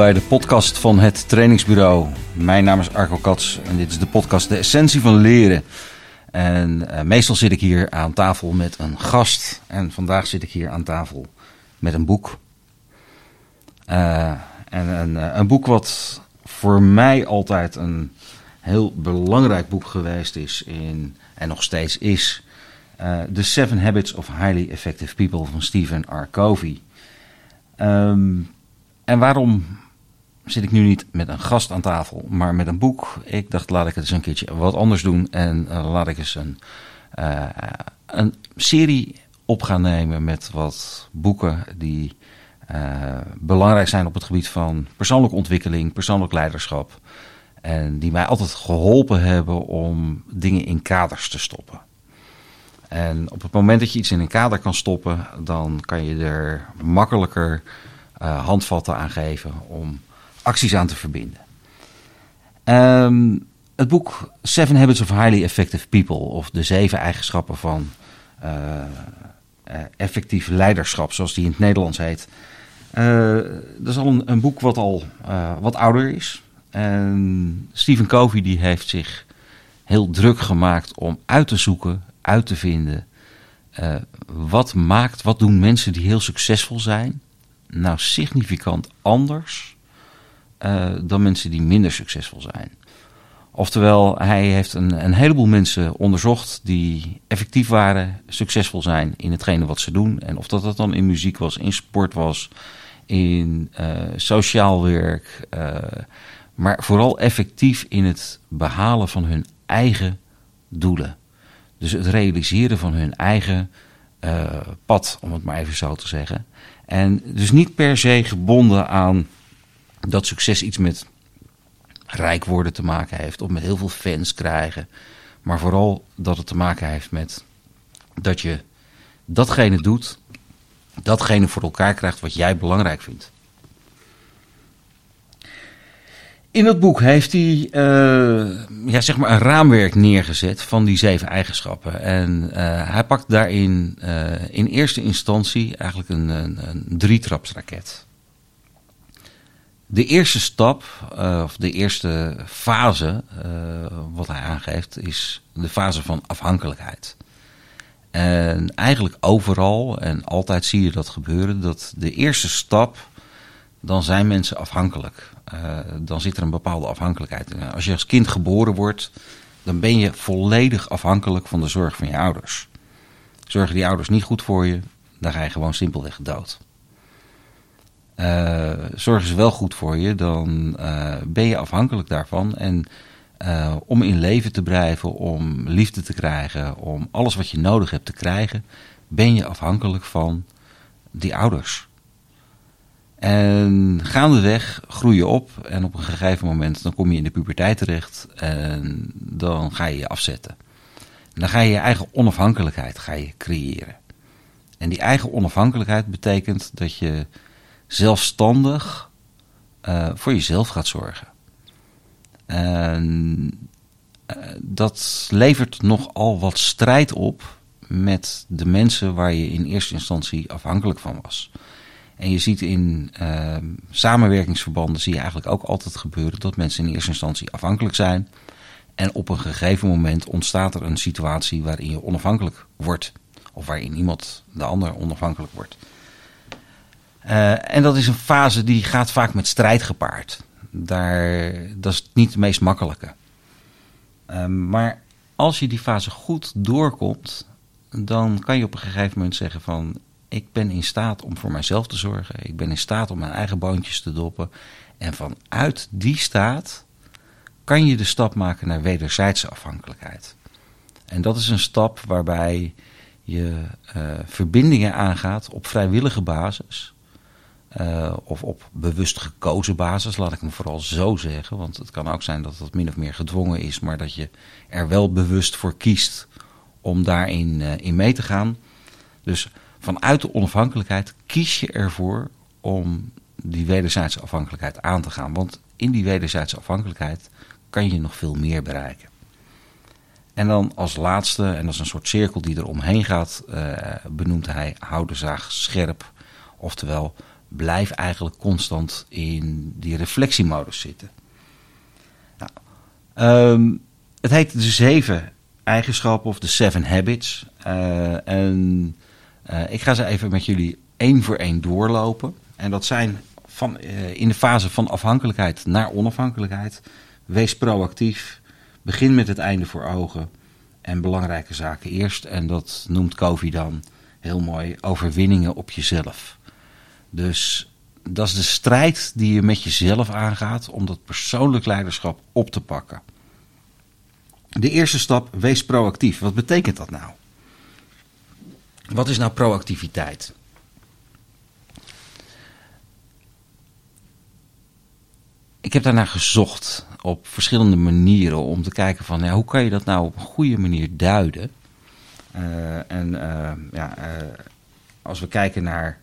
Bij de podcast van het trainingsbureau. Mijn naam is Arco Kats en dit is de podcast De Essentie van Leren. En uh, meestal zit ik hier aan tafel met een gast. En vandaag zit ik hier aan tafel met een boek. Uh, en een, uh, een boek wat voor mij altijd een heel belangrijk boek geweest is in, en nog steeds is. The Seven Habits of Highly Effective People van Stephen R. Covey. Um, en waarom zit ik nu niet met een gast aan tafel, maar met een boek? Ik dacht, laat ik het eens een keertje wat anders doen. En uh, laat ik eens een, uh, een serie op gaan nemen met wat boeken die uh, belangrijk zijn op het gebied van persoonlijke ontwikkeling, persoonlijk leiderschap. En die mij altijd geholpen hebben om dingen in kaders te stoppen. En op het moment dat je iets in een kader kan stoppen, dan kan je er makkelijker handvatten aan geven om acties aan te verbinden. Um, het boek Seven Habits of Highly Effective People, of de zeven eigenschappen van uh, uh, effectief leiderschap, zoals die in het Nederlands heet. dat is al een, een boek wat al wat ouder is. En Stephen Covey die heeft zich heel druk gemaakt om uit te zoeken, uit te vinden. wat maakt, wat doen mensen die heel succesvol zijn? nou significant anders uh, dan mensen die minder succesvol zijn. Oftewel, hij heeft een, een heleboel mensen onderzocht die effectief waren, succesvol zijn in hetgene wat ze doen. En of dat, dat dan in muziek was, in sport was, in uh, sociaal werk. Uh, maar vooral effectief in het behalen van hun eigen doelen. Dus het realiseren van hun eigen pad, om het maar even zo te zeggen. En dus niet per se gebonden aan dat succes iets met rijk worden te maken heeft of met heel veel fans krijgen. Maar vooral dat het te maken heeft met dat je datgene doet, datgene voor elkaar krijgt wat jij belangrijk vindt. In dat boek heeft hij uh, ja, zeg maar een raamwerk neergezet van die zeven eigenschappen. En uh, hij pakt daarin uh, in eerste instantie eigenlijk een, een, een drietrapsraket. De eerste stap, of de eerste fase, wat hij aangeeft, is de fase van afhankelijkheid. En eigenlijk overal en altijd zie je dat gebeuren, dat de eerste stap, dan zijn mensen afhankelijk. Uh, dan zit er een bepaalde afhankelijkheid. Uh, als je als kind geboren wordt, dan ben je volledig afhankelijk van de zorg van je ouders. Zorgen die ouders niet goed voor je, dan ga je gewoon simpelweg dood. Uh, zorgen ze wel goed voor je, dan ben je afhankelijk daarvan. En om in leven te blijven, om liefde te krijgen, om alles wat je nodig hebt te krijgen, ben je afhankelijk van die ouders. En gaandeweg groei je op en op een gegeven moment dan kom je in de puberteit terecht en dan ga je je afzetten. En dan ga je je eigen onafhankelijkheid ga je creëren. En die eigen onafhankelijkheid betekent dat je zelfstandig uh, voor jezelf gaat zorgen. En uh, dat levert nogal wat strijd op met de mensen waar je in eerste instantie afhankelijk van was. En je ziet in uh, samenwerkingsverbanden zie je eigenlijk ook altijd gebeuren dat mensen in eerste instantie afhankelijk zijn. En op een gegeven moment ontstaat er een situatie waarin je onafhankelijk wordt. Of waarin iemand de ander onafhankelijk wordt. Uh, en dat is een fase die gaat vaak met strijd gepaard. Daar, dat is niet het meest makkelijke. Uh, maar als je die fase goed doorkomt, dan kan je op een gegeven moment zeggen van ik ben in staat om voor mijzelf te zorgen. Ik ben in staat om mijn eigen boontjes te doppen. En vanuit die staat kan je de stap maken naar wederzijdse afhankelijkheid. En dat is een stap waarbij je uh, verbindingen aangaat op vrijwillige basis. Uh, of op bewust gekozen basis, laat ik me vooral zo zeggen. Want het kan ook zijn dat het min of meer gedwongen is, maar dat je er wel bewust voor kiest om daarin uh, in mee te gaan. Dus vanuit de onafhankelijkheid kies je ervoor om die wederzijdse afhankelijkheid aan te gaan. Want in die wederzijdse afhankelijkheid kan je nog veel meer bereiken. En dan als laatste, en dat is een soort cirkel die er omheen gaat, uh, benoemt hij hou de zaag scherp. Oftewel, blijf eigenlijk constant in die reflectiemodus zitten. Nou, ehm, het heet de zeven eigenschappen of de seven habits. Uh, en uh, ik ga ze even met jullie één voor één doorlopen. En dat zijn van, uh, in de fase van afhankelijkheid naar onafhankelijkheid. Wees proactief. Begin met het einde voor ogen. En belangrijke zaken eerst. En dat noemt Covey dan heel mooi overwinningen op jezelf. Dus dat is de strijd die je met jezelf aangaat om dat persoonlijk leiderschap op te pakken. De eerste stap, wees proactief. Wat betekent dat nou? Wat is nou proactiviteit? Ik heb daarnaar gezocht op verschillende manieren om te kijken van ja, hoe kan je dat nou op een goede manier duiden. Uh, en uh, ja, uh, als we kijken naar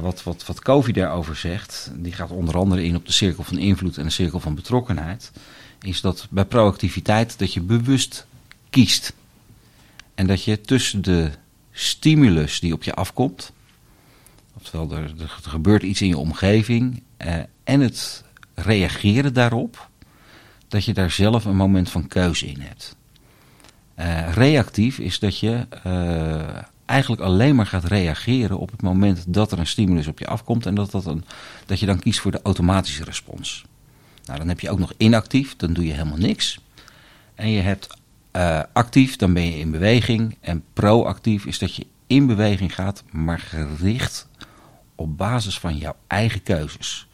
wat, wat, wat Covey daarover zegt, die gaat onder andere in op de cirkel van invloed en de cirkel van betrokkenheid, is dat bij proactiviteit dat je bewust kiest. En dat je tussen de stimulus die op je afkomt, oftewel er, er gebeurt iets in je omgeving, en het reageren daarop, dat je daar zelf een moment van keuze in hebt. Uh, reactief is dat je eigenlijk alleen maar gaat reageren op het moment dat er een stimulus op je afkomt en dat, dat, een, dat je dan kiest voor de automatische respons. Nou, dan heb je ook nog inactief, dan doe je helemaal niks. En je hebt uh, actief, dan ben je in beweging. En proactief is dat je in beweging gaat, maar gericht op basis van jouw eigen keuzes.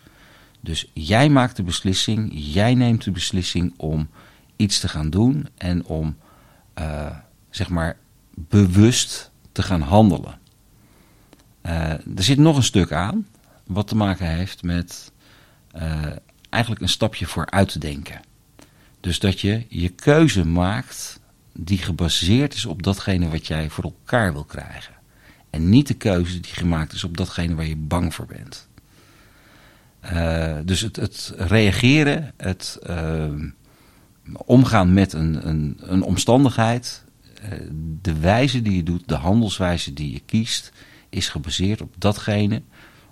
Dus jij maakt de beslissing, jij neemt de beslissing om iets te gaan doen en om uh, zeg maar bewust te gaan handelen. Uh, er zit nog een stuk aan wat te maken heeft met uh, eigenlijk een stapje vooruit denken. Dus dat je je keuze maakt die gebaseerd is op datgene wat jij voor elkaar wil krijgen. En niet de keuze die gemaakt is op datgene waar je bang voor bent. Uh, dus het, het, reageren, het omgaan met een, een, een omstandigheid, de wijze die je doet, de handelswijze die je kiest, is gebaseerd op datgene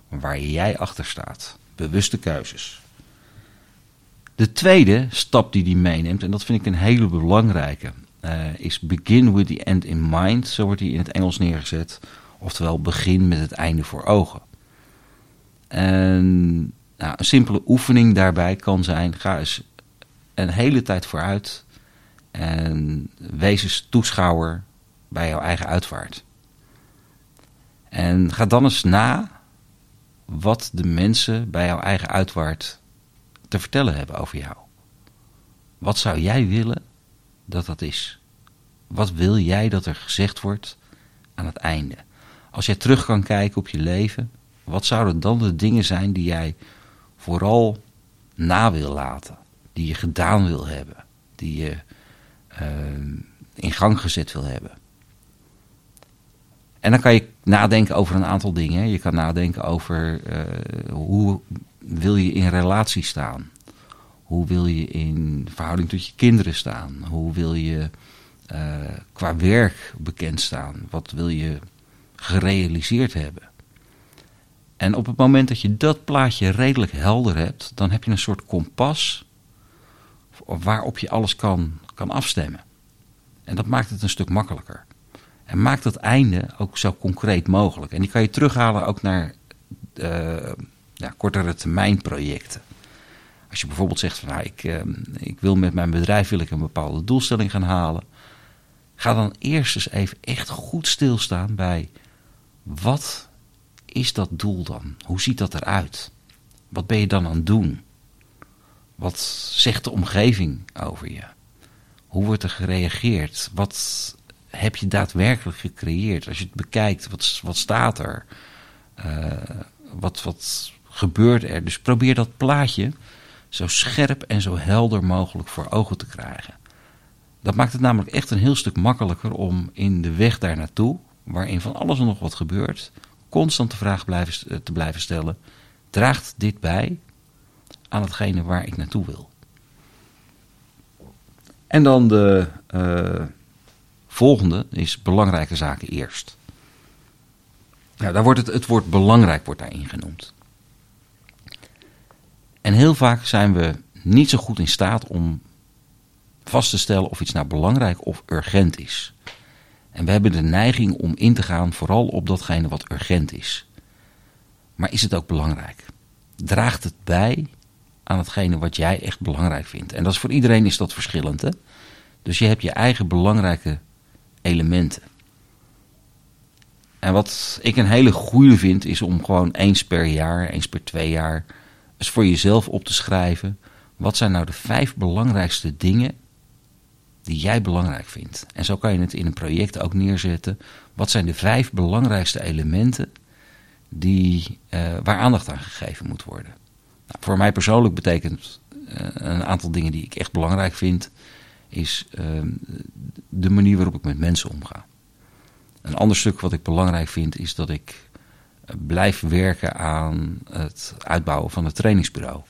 waar jij achter staat. Bewuste keuzes. De tweede stap die die meeneemt, en dat vind ik een hele belangrijke, is begin with the end in mind. Zo wordt die in het Engels neergezet. Oftewel, begin met het einde voor ogen. En nou, een simpele oefening daarbij kan zijn: ga eens een hele tijd vooruit en wees eens toeschouwer bij jouw eigen uitvaart. En ga dan eens na wat de mensen bij jouw eigen uitvaart te vertellen hebben over jou. Wat zou jij willen dat dat is? Wat wil jij dat er gezegd wordt aan het einde? Als jij terug kan kijken op je leven, wat zouden dan de dingen zijn die jij vooral na wil laten. Die je gedaan wil hebben. Die je in gang gezet wil hebben. En dan kan je nadenken over een aantal dingen. Je kan nadenken over uh, hoe wil je in relatie staan. Hoe wil je in verhouding tot je kinderen staan. Hoe wil je uh, qua werk bekend staan. Wat wil je gerealiseerd hebben. En op het moment dat je dat plaatje redelijk helder hebt, dan heb je een soort kompas waarop je alles kan, kan afstemmen. En dat maakt het een stuk makkelijker. En maakt het einde ook zo concreet mogelijk. En die kan je terughalen ook naar uh, ja, kortere termijn projecten. Als je bijvoorbeeld zegt van nou, ik, uh, ik wil met mijn bedrijf wil ik een bepaalde doelstelling gaan halen. Ga dan eerst eens even echt goed stilstaan bij wat is dat doel dan? Hoe ziet dat eruit? Wat ben je dan aan het doen? Wat zegt de omgeving over je? Hoe wordt er gereageerd? Wat heb je daadwerkelijk gecreëerd? Als je het bekijkt, wat, wat staat er? Uh, wat, wat gebeurt er? Dus probeer dat plaatje zo scherp en zo helder mogelijk voor ogen te krijgen. Dat maakt het namelijk echt een heel stuk makkelijker om in de weg daar naartoe, waarin van alles en nog wat gebeurt, constant de vraag blijven, eh, te blijven stellen: draagt dit bij aan hetgene waar ik naartoe wil? En dan de uh, volgende is belangrijke zaken eerst. Daar wordt het, het woord belangrijk wordt daarin genoemd. En heel vaak zijn we niet zo goed in staat om vast te stellen of iets nou belangrijk of urgent is. En we hebben de neiging om in te gaan vooral op datgene wat urgent is. Maar is het ook belangrijk? Draagt het bij aan hetgene wat jij echt belangrijk vindt? En dat is voor iedereen is dat verschillend. Hè? Dus je hebt je eigen belangrijke elementen. En wat ik een hele goede vind, is om gewoon eens per jaar, eens per twee jaar, eens voor jezelf op te schrijven. Wat zijn nou de vijf belangrijkste dingen die jij belangrijk vindt? En zo kan je het in een project ook neerzetten. Wat zijn de vijf belangrijkste elementen die, uh, waar aandacht aan gegeven moet worden? Nou, voor mij persoonlijk betekent uh, een aantal dingen die ik echt belangrijk vind, is uh, de manier waarop ik met mensen omga. Een ander stuk wat ik belangrijk vind is dat ik eh, blijf werken aan het uitbouwen van het trainingsbureau.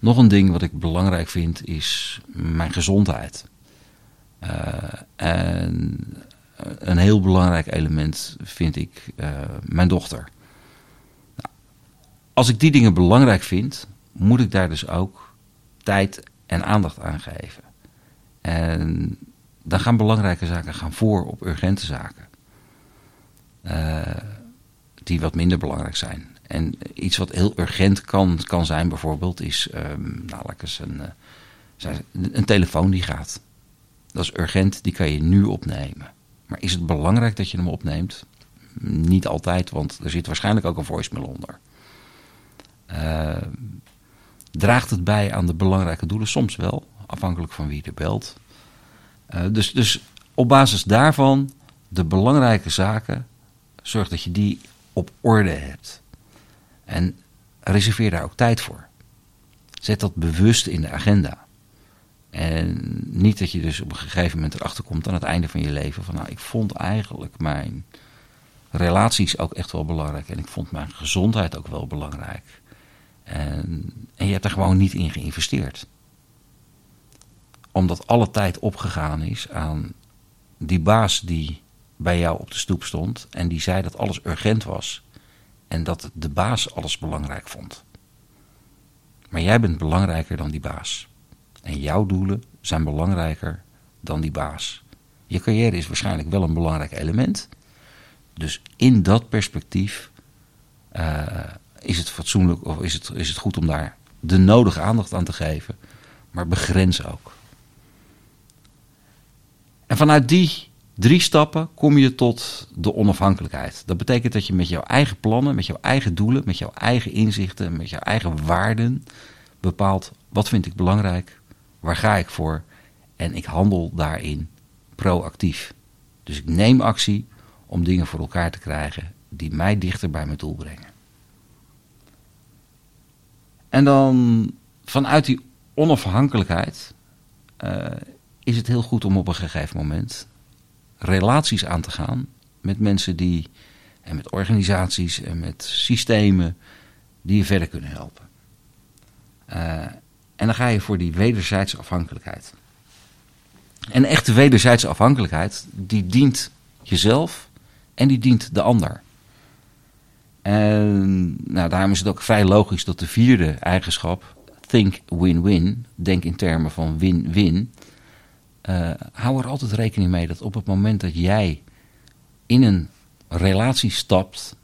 Nog een ding wat ik belangrijk vind is mijn gezondheid. Uh, en een heel belangrijk element vind ik mijn dochter. Als ik die dingen belangrijk vind, moet ik daar dus ook tijd en aandacht aan geven. En dan gaan belangrijke zaken gaan voor op urgente zaken. Uh, die wat minder belangrijk zijn. En iets wat heel urgent kan, kan zijn bijvoorbeeld is, um, een, uh, een telefoon die gaat. Dat is urgent, die kan je nu opnemen. Maar is het belangrijk dat je hem opneemt? Niet altijd, want er zit waarschijnlijk ook een voicemail onder. Uh, draagt het bij aan de belangrijke doelen? Soms wel, afhankelijk van wie er belt. Uh, dus, dus op basis daarvan de belangrijke zaken, zorg dat je die op orde hebt. En reserveer daar ook tijd voor. Zet dat bewust in de agenda. En niet dat je dus op een gegeven moment erachter komt aan het einde van je leven van nou, ik vond eigenlijk mijn relaties ook echt wel belangrijk en ik vond mijn gezondheid ook wel belangrijk. En, je hebt er gewoon niet in geïnvesteerd. Omdat alle tijd opgegaan is aan die baas die bij jou op de stoep stond en die zei dat alles urgent was en dat de baas alles belangrijk vond. Maar jij bent belangrijker dan die baas. En jouw doelen zijn belangrijker dan die baas. Je carrière is waarschijnlijk wel een belangrijk element. Dus in dat perspectief uh, is het fatsoenlijk of is het, is het goed om daar de nodige aandacht aan te geven. Maar begrens ook. En vanuit die drie stappen kom je tot de onafhankelijkheid. Dat betekent dat je met jouw eigen plannen, met jouw eigen doelen, met jouw eigen inzichten, met jouw eigen waarden bepaalt wat vind ik belangrijk, waar ga ik voor en ik handel daarin proactief. Dus ik neem actie om dingen voor elkaar te krijgen die mij dichter bij mijn doel brengen. En dan vanuit die onafhankelijkheid uh, is het heel goed om op een gegeven moment relaties aan te gaan met mensen die, en met organisaties en met systemen die je verder kunnen helpen. Uh, en dan ga je voor die wederzijdse afhankelijkheid. En echte wederzijdse afhankelijkheid, die dient jezelf en die dient de ander. En nou, daarom is het ook vrij logisch dat de vierde eigenschap, think win-win, denk in termen van win-win, uh, hou er altijd rekening mee dat op het moment dat jij in een relatie stapt,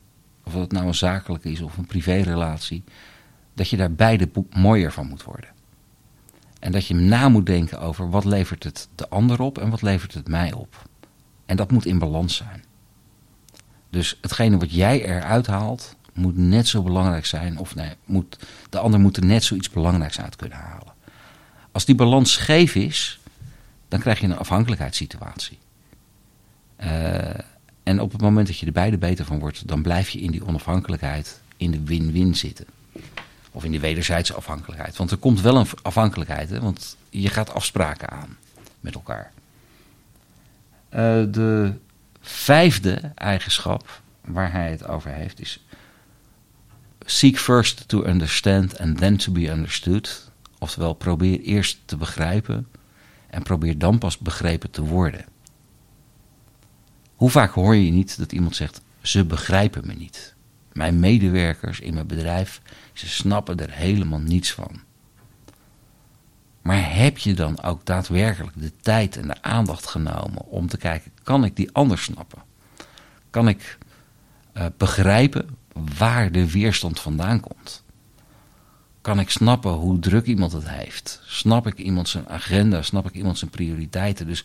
of dat nou een zakelijke is of een privérelatie, dat je daar beide mooier van moet worden. En dat je na moet denken over wat levert het de ander op en wat levert het mij op. En dat moet in balans zijn. Dus hetgene wat jij eruit haalt, moet net zo belangrijk zijn. Of nee, moet, de ander moet er net zoiets belangrijks uit kunnen halen. Als die balans scheef is, dan krijg je een afhankelijkheidssituatie. Uh, en op het moment dat je er beide beter van wordt, dan blijf je in die onafhankelijkheid, in de win-win zitten. Of in die wederzijdse afhankelijkheid. Want er komt wel een afhankelijkheid, hè? want je gaat afspraken aan met elkaar. Uh, de vijfde eigenschap waar hij het over heeft is. Seek first to understand and then to be understood. Oftewel, probeer eerst te begrijpen en probeer dan pas begrepen te worden. Hoe vaak hoor je niet dat iemand zegt: ze begrijpen me niet. Mijn medewerkers in mijn bedrijf, ze snappen er helemaal niets van. Maar heb je dan ook daadwerkelijk de tijd en de aandacht genomen om te kijken, kan ik die anders snappen? Kan ik uh, begrijpen waar de weerstand vandaan komt? Kan ik snappen hoe druk iemand het heeft? Snap ik iemand zijn agenda? Snap ik iemand zijn prioriteiten? Dus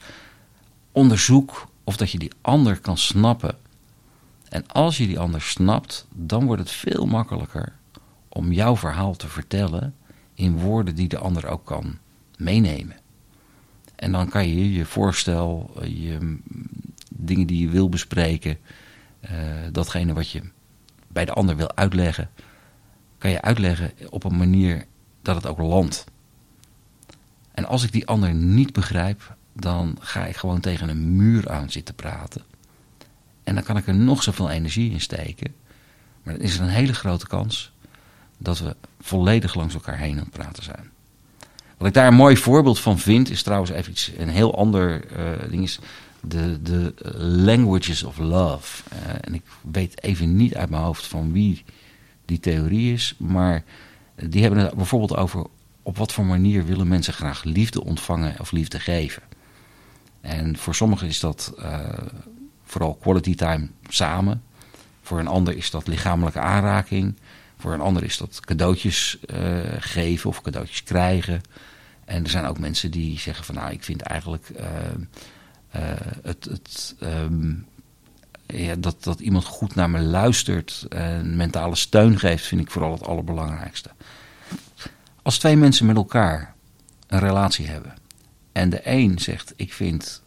onderzoek of dat je die ander kan snappen. En als je die ander snapt, dan wordt het veel makkelijker om jouw verhaal te vertellen in woorden die de ander ook kan meenemen. En dan kan je je voorstel, je dingen die je wil bespreken, uh, datgene wat je bij de ander wil uitleggen, kan je uitleggen op een manier dat het ook landt. En als ik die ander niet begrijp, dan ga ik gewoon tegen een muur aan zitten praten. En dan kan ik er nog zoveel energie in steken. Maar dan is er een hele grote kans dat we volledig langs elkaar heen aan het praten zijn. Wat ik daar een mooi voorbeeld van vind, is trouwens even iets, een heel ander uh, ding, is de, de languages of love. Uh, en ik weet even niet uit mijn hoofd van wie die theorie is, maar die hebben het bijvoorbeeld over op wat voor manier willen mensen graag liefde ontvangen of liefde geven. En voor sommigen is dat uh, vooral quality time samen. Voor een ander is dat lichamelijke aanraking. Voor een ander is dat cadeautjes uh, geven of cadeautjes krijgen. En er zijn ook mensen die zeggen van nou, ik vind eigenlijk uh, het, het um, ja, dat, dat iemand goed naar me luistert en mentale steun geeft, vind ik vooral het allerbelangrijkste. Als twee mensen met elkaar een relatie hebben en de een zegt ik vind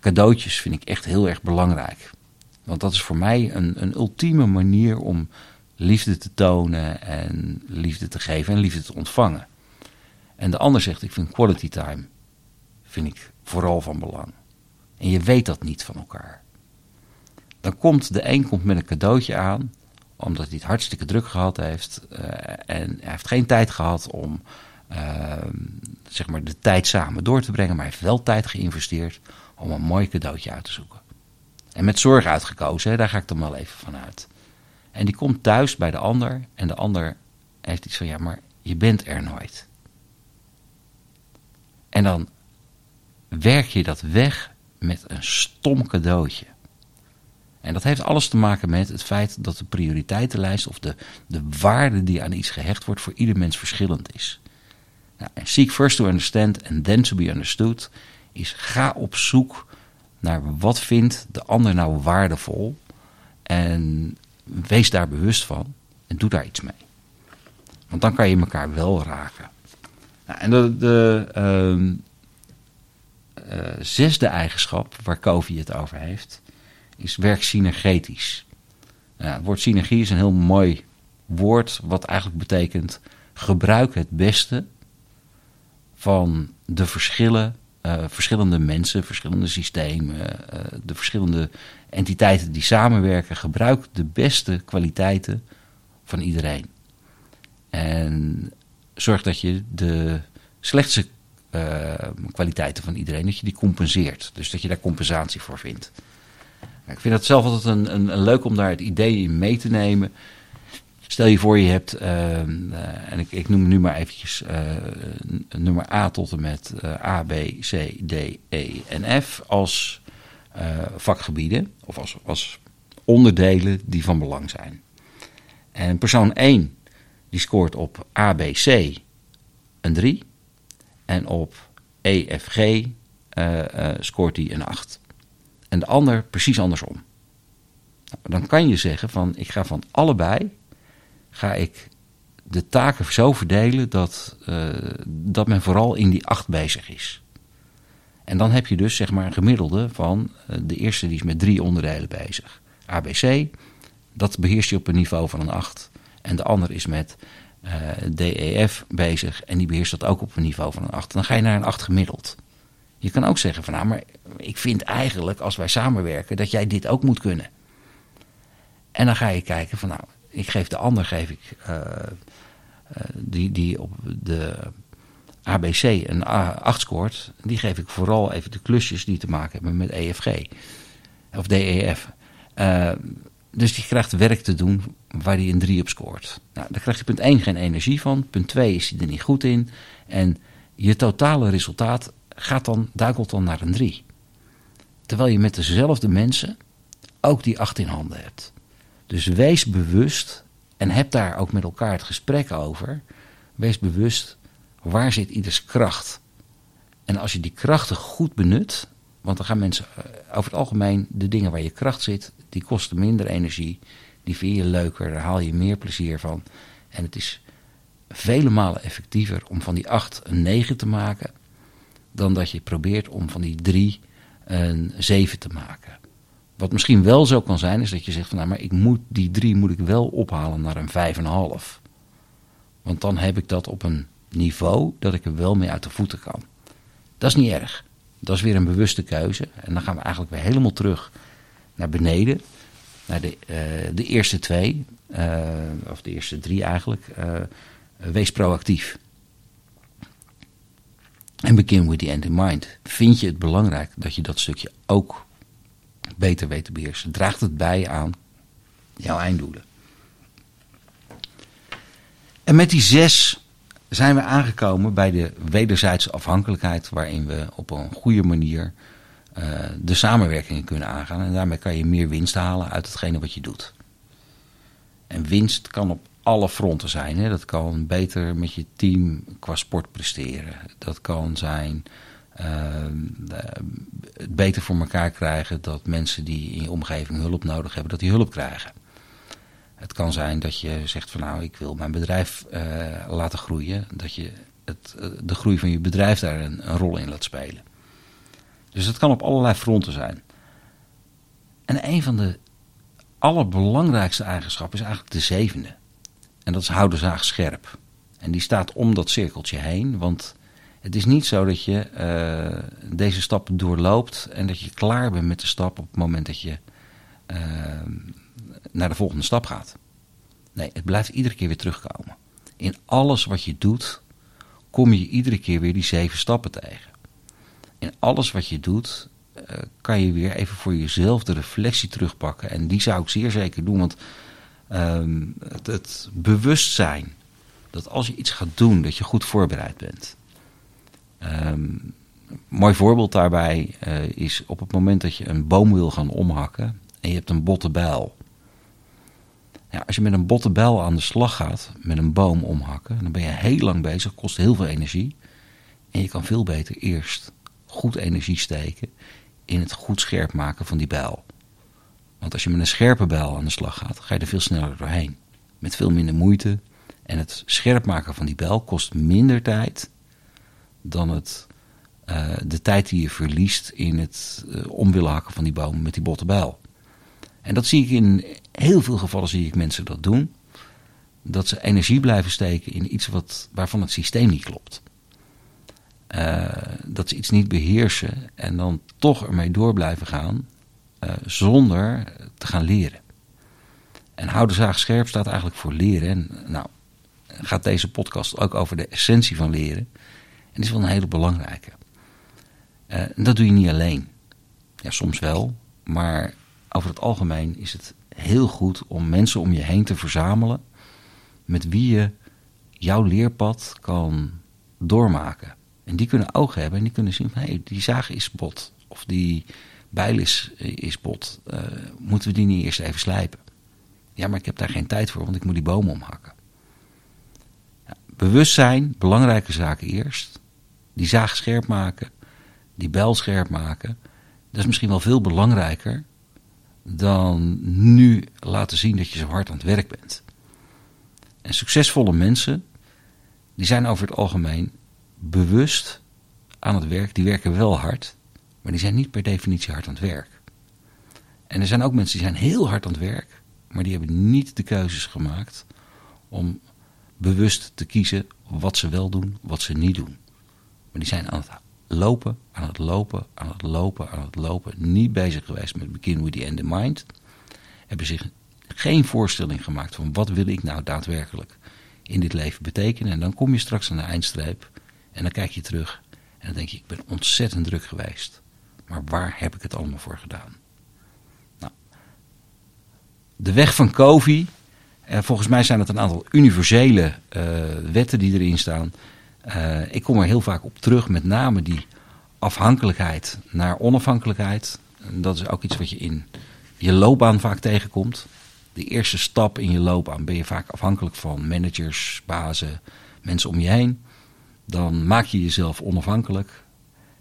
cadeautjes vind ik echt heel erg belangrijk. Want dat is voor mij een, een ultieme manier om liefde te tonen en liefde te geven en liefde te ontvangen. En de ander zegt, ik vind quality time vind ik vooral van belang. En je weet dat niet van elkaar. Dan komt de een komt met een cadeautje aan, omdat hij het hartstikke druk gehad heeft. Uh, en hij heeft geen tijd gehad om uh, zeg maar de tijd samen door te brengen. Maar hij heeft wel tijd geïnvesteerd om een mooi cadeautje uit te zoeken. En met zorg uitgekozen, daar ga ik dan wel even van uit. En die komt thuis bij de ander en de ander heeft iets van, ja, maar je bent er nooit. En dan werk je dat weg met een stom cadeautje. En dat heeft alles te maken met het feit dat de prioriteitenlijst of de, de waarde die aan iets gehecht wordt voor ieder mens verschillend is. Nou, seek first to understand and then to be understood is ga op zoek naar wat vindt de ander nou waardevol en wees daar bewust van en doe daar iets mee. Want dan kan je elkaar wel raken. Nou, en de, uh, uh, zesde eigenschap waar Covey het over heeft, is werk synergetisch. Nou, het woord synergie is een heel mooi woord, wat eigenlijk betekent gebruik het beste van de verschillen, verschillende mensen, verschillende systemen, uh, de verschillende entiteiten die samenwerken. Gebruik de beste kwaliteiten van iedereen. En zorg dat je de slechtste uh, kwaliteiten van iedereen, dat je die compenseert. Dus dat je daar compensatie voor vindt. Ik vind het zelf altijd een, een, een leuk om daar het idee in mee te nemen. Stel je voor je hebt, uh, en ik, ik, noem nu maar eventjes uh, nummer A tot en met A, B, C, D, E en F als vakgebieden of als, als onderdelen die van belang zijn. En persoon 1 die scoort op A, B, C een 3 en op E, F, G scoort hij een 8. En de ander precies andersom. Nou, dan kan je zeggen van ik ga van allebei ga ik de taken zo verdelen dat, uh, dat men vooral in die acht bezig is. En dan heb je dus zeg maar een gemiddelde van uh, de eerste die is met drie onderdelen bezig. ABC, dat beheerst je op een niveau van een 8. En de ander is met uh, DEF bezig en die beheerst dat ook op een niveau van een 8. Dan ga je naar een 8 gemiddeld. Je kan ook zeggen van nou, maar ik vind eigenlijk als wij samenwerken dat jij dit ook moet kunnen. En dan ga je kijken van nou, ik geef de ander geef ik, uh, uh, die, die op de ABC een 8 scoort, die geef ik vooral even de klusjes die te maken hebben met EFG. Of DEF. Uh, dus die krijgt werk te doen waar hij een 3 op scoort. Nou, daar krijg je punt 1 geen energie van. Punt 2 is hij er niet goed in. En je totale resultaat gaat dan, duikelt dan naar een 3. Terwijl je met dezelfde mensen ook die 8 in handen hebt. Dus wees bewust en heb daar ook met elkaar het gesprek over. Wees bewust waar zit ieders kracht. En als je die krachten goed benut, want dan gaan mensen eh, over het algemeen de dingen waar je kracht zit, die kosten minder energie, die vind je leuker, daar haal je meer plezier van. En het is vele malen effectiever om van die 8 een 9 te maken, dan dat je probeert om van die 3 een 7 te maken. Wat misschien wel zo kan zijn, is dat je zegt van nou, maar ik moet die 3 moet ik wel ophalen naar een 5,5. Want dan heb ik dat op een niveau dat ik er wel mee uit de voeten kan. Dat is niet erg. Dat is weer een bewuste keuze. En dan gaan we eigenlijk weer helemaal terug naar beneden. Naar de, uh, de eerste twee, uh, of de eerste drie eigenlijk. Uh, wees proactief. En begin with the end in mind. Vind je het belangrijk dat je dat stukje ook beter weet te beheersen? Draagt het bij aan jouw einddoelen? En met die zes zijn we aangekomen bij de wederzijdse afhankelijkheid, waarin we op een goede manier uh, de samenwerking kunnen aangaan. En daarmee kan je meer winst halen uit hetgene wat je doet. En winst kan op alle fronten zijn. Hè. Dat kan beter met je team qua sport presteren. Dat kan zijn het beter voor elkaar krijgen dat mensen die in je omgeving hulp nodig hebben, dat die hulp krijgen. Het kan zijn dat je zegt van nou, ik wil mijn bedrijf uh, laten groeien. Dat je het, uh, de groei van je bedrijf daar een, rol in laat spelen. Dus het kan op allerlei fronten zijn. En een van de allerbelangrijkste eigenschappen is eigenlijk de zevende. En dat is hou de zaag scherp. En die staat om dat cirkeltje heen. Want het is niet zo dat je uh, deze stappen doorloopt en dat je klaar bent met de stap op het moment dat je naar de volgende stap gaat. Nee, het blijft iedere keer weer terugkomen. In alles wat je doet, kom je iedere keer weer die zeven stappen tegen. In alles wat je doet, uh, kan je weer even voor jezelf de reflectie terugpakken. En die zou ik zeer zeker doen, want uh, het, het, bewustzijn dat als je iets gaat doen, dat je goed voorbereid bent. Um, mooi voorbeeld daarbij uh, is op het moment dat je een boom wil gaan omhakken en je hebt een botte bijl. Ja, als je met een botte bijl aan de slag gaat, met een boom omhakken, dan ben je heel lang bezig, kost heel veel energie. En je kan veel beter eerst goed energie steken in het goed scherp maken van die bijl. Want als je met een scherpe bijl aan de slag gaat, ga je er veel sneller doorheen. Met veel minder moeite. En het scherp maken van die bijl kost minder tijd dan het, uh, de tijd die je verliest in het uh, om willen hakken van die boom met die botte bijl. En dat zie ik in heel veel gevallen zie ik mensen dat doen. Dat ze energie blijven steken in iets wat, waarvan het systeem niet klopt. Uh, dat ze iets niet beheersen en dan toch ermee door blijven gaan zonder te gaan leren. En houden zaag scherp staat eigenlijk voor leren. En nou, gaat deze podcast ook over de essentie van leren. Die is wel een hele belangrijke. Uh, dat doe je niet alleen. Ja, soms wel, maar over het algemeen is het heel goed om mensen om je heen te verzamelen met wie je jouw leerpad kan doormaken. En die kunnen ogen hebben en die kunnen zien van die zaag is bot. Of die bijl is, is bot. Uh, moeten we die niet eerst even slijpen? Ja, maar ik heb daar geen tijd voor, want ik moet die bomen omhakken. Ja, bewustzijn, belangrijke zaken eerst. Die zaag scherp maken, die bijl scherp maken. Dat is misschien wel veel belangrijker dan nu laten zien dat je zo hard aan het werk bent. En succesvolle mensen, die zijn over het algemeen bewust aan het werk. Die werken wel hard, maar die zijn niet per definitie hard aan het werk. En er zijn ook mensen die zijn heel hard aan het werk, maar die hebben niet de keuzes gemaakt om bewust te kiezen wat ze wel doen, wat ze niet doen. Maar die zijn aan het lopen, aan het lopen, aan het lopen, aan het lopen. Niet bezig geweest met begin with the end in mind. Hebben zich geen voorstelling gemaakt van wat wil ik nou daadwerkelijk in dit leven betekenen. En dan kom je straks aan de eindstreep en dan kijk je terug en dan denk je ik ben ontzettend druk geweest. Maar waar heb ik het allemaal voor gedaan? de weg van Covey. Uh, volgens mij zijn het een aantal universele wetten die erin staan. Ik kom er heel vaak op terug, met name die afhankelijkheid naar onafhankelijkheid. dat is ook iets wat je in je loopbaan vaak tegenkomt. De eerste stap in je loopbaan ben je vaak afhankelijk van managers, bazen, mensen om je heen. Dan maak je jezelf onafhankelijk.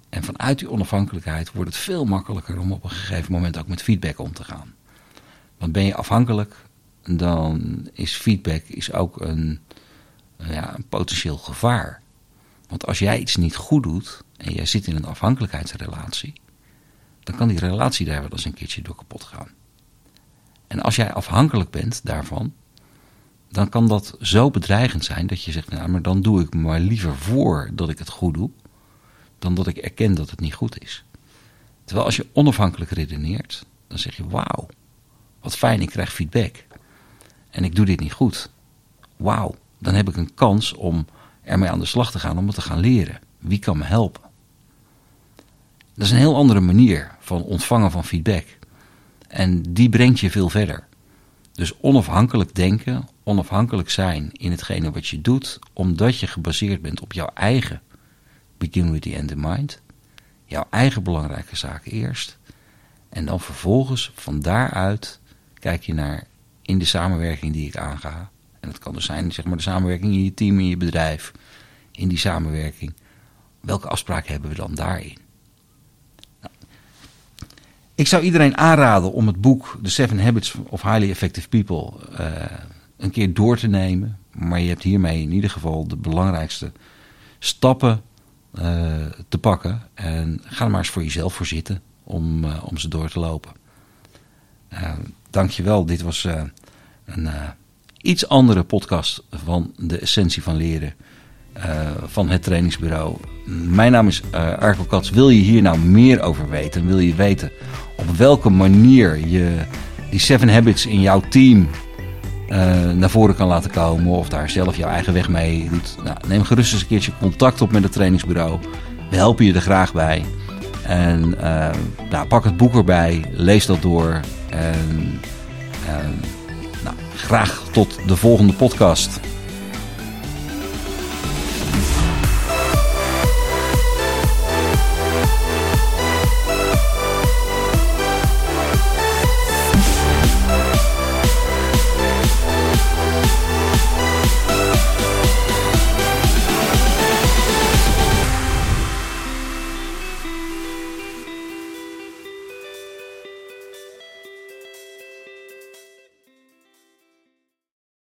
En vanuit die onafhankelijkheid wordt het veel makkelijker om op een gegeven moment ook met feedback om te gaan. Want ben je afhankelijk, dan is feedback is ook een, ja, een potentieel gevaar. Want als jij iets niet goed doet en jij zit in een afhankelijkheidsrelatie, dan kan die relatie daar wel eens een keertje door kapot gaan. En als jij afhankelijk bent daarvan, dan kan dat zo bedreigend zijn dat je zegt, nou, maar dan doe ik maar liever voor dat ik het goed doe, dan dat ik erken dat het niet goed is. Terwijl als je onafhankelijk redeneert, dan zeg je, wauw, wat fijn, ik krijg feedback. En ik doe dit niet goed. Wauw, dan heb ik een kans om ermee aan de slag te gaan, om het te gaan leren. Wie kan me helpen? Dat is een heel andere manier van ontvangen van feedback. En die brengt je veel verder. Dus onafhankelijk denken, onafhankelijk zijn in hetgene wat je doet, omdat je gebaseerd bent op jouw eigen begin with the end in mind. Jouw eigen belangrijke zaken eerst. En dan vervolgens van daaruit kijk je naar in de samenwerking die ik aanga. En dat kan dus zijn zeg maar, de samenwerking in je team, in je bedrijf. In die samenwerking. Welke afspraken hebben we dan daarin? Nou, ik zou iedereen aanraden om het boek The Seven Habits of Highly Effective People uh, een keer door te nemen. Maar je hebt hiermee in ieder geval de belangrijkste stappen uh, te pakken. En ga er maar eens voor jezelf voor zitten om, uh, om ze door te lopen. Uh, dankjewel. Dit was een iets andere podcast van de essentie van leren van het trainingsbureau. Mijn naam is Arco Kats. Wil je hier nou meer over weten? Wil je weten op welke manier je die Seven Habits in jouw team uh, naar voren kan laten komen. Of daar zelf jouw eigen weg mee doet. Nou, neem gerust eens een keertje contact op met het trainingsbureau. We helpen je er graag bij. En uh, nou, pak het boek erbij. Lees dat door. En uh, graag tot de volgende podcast.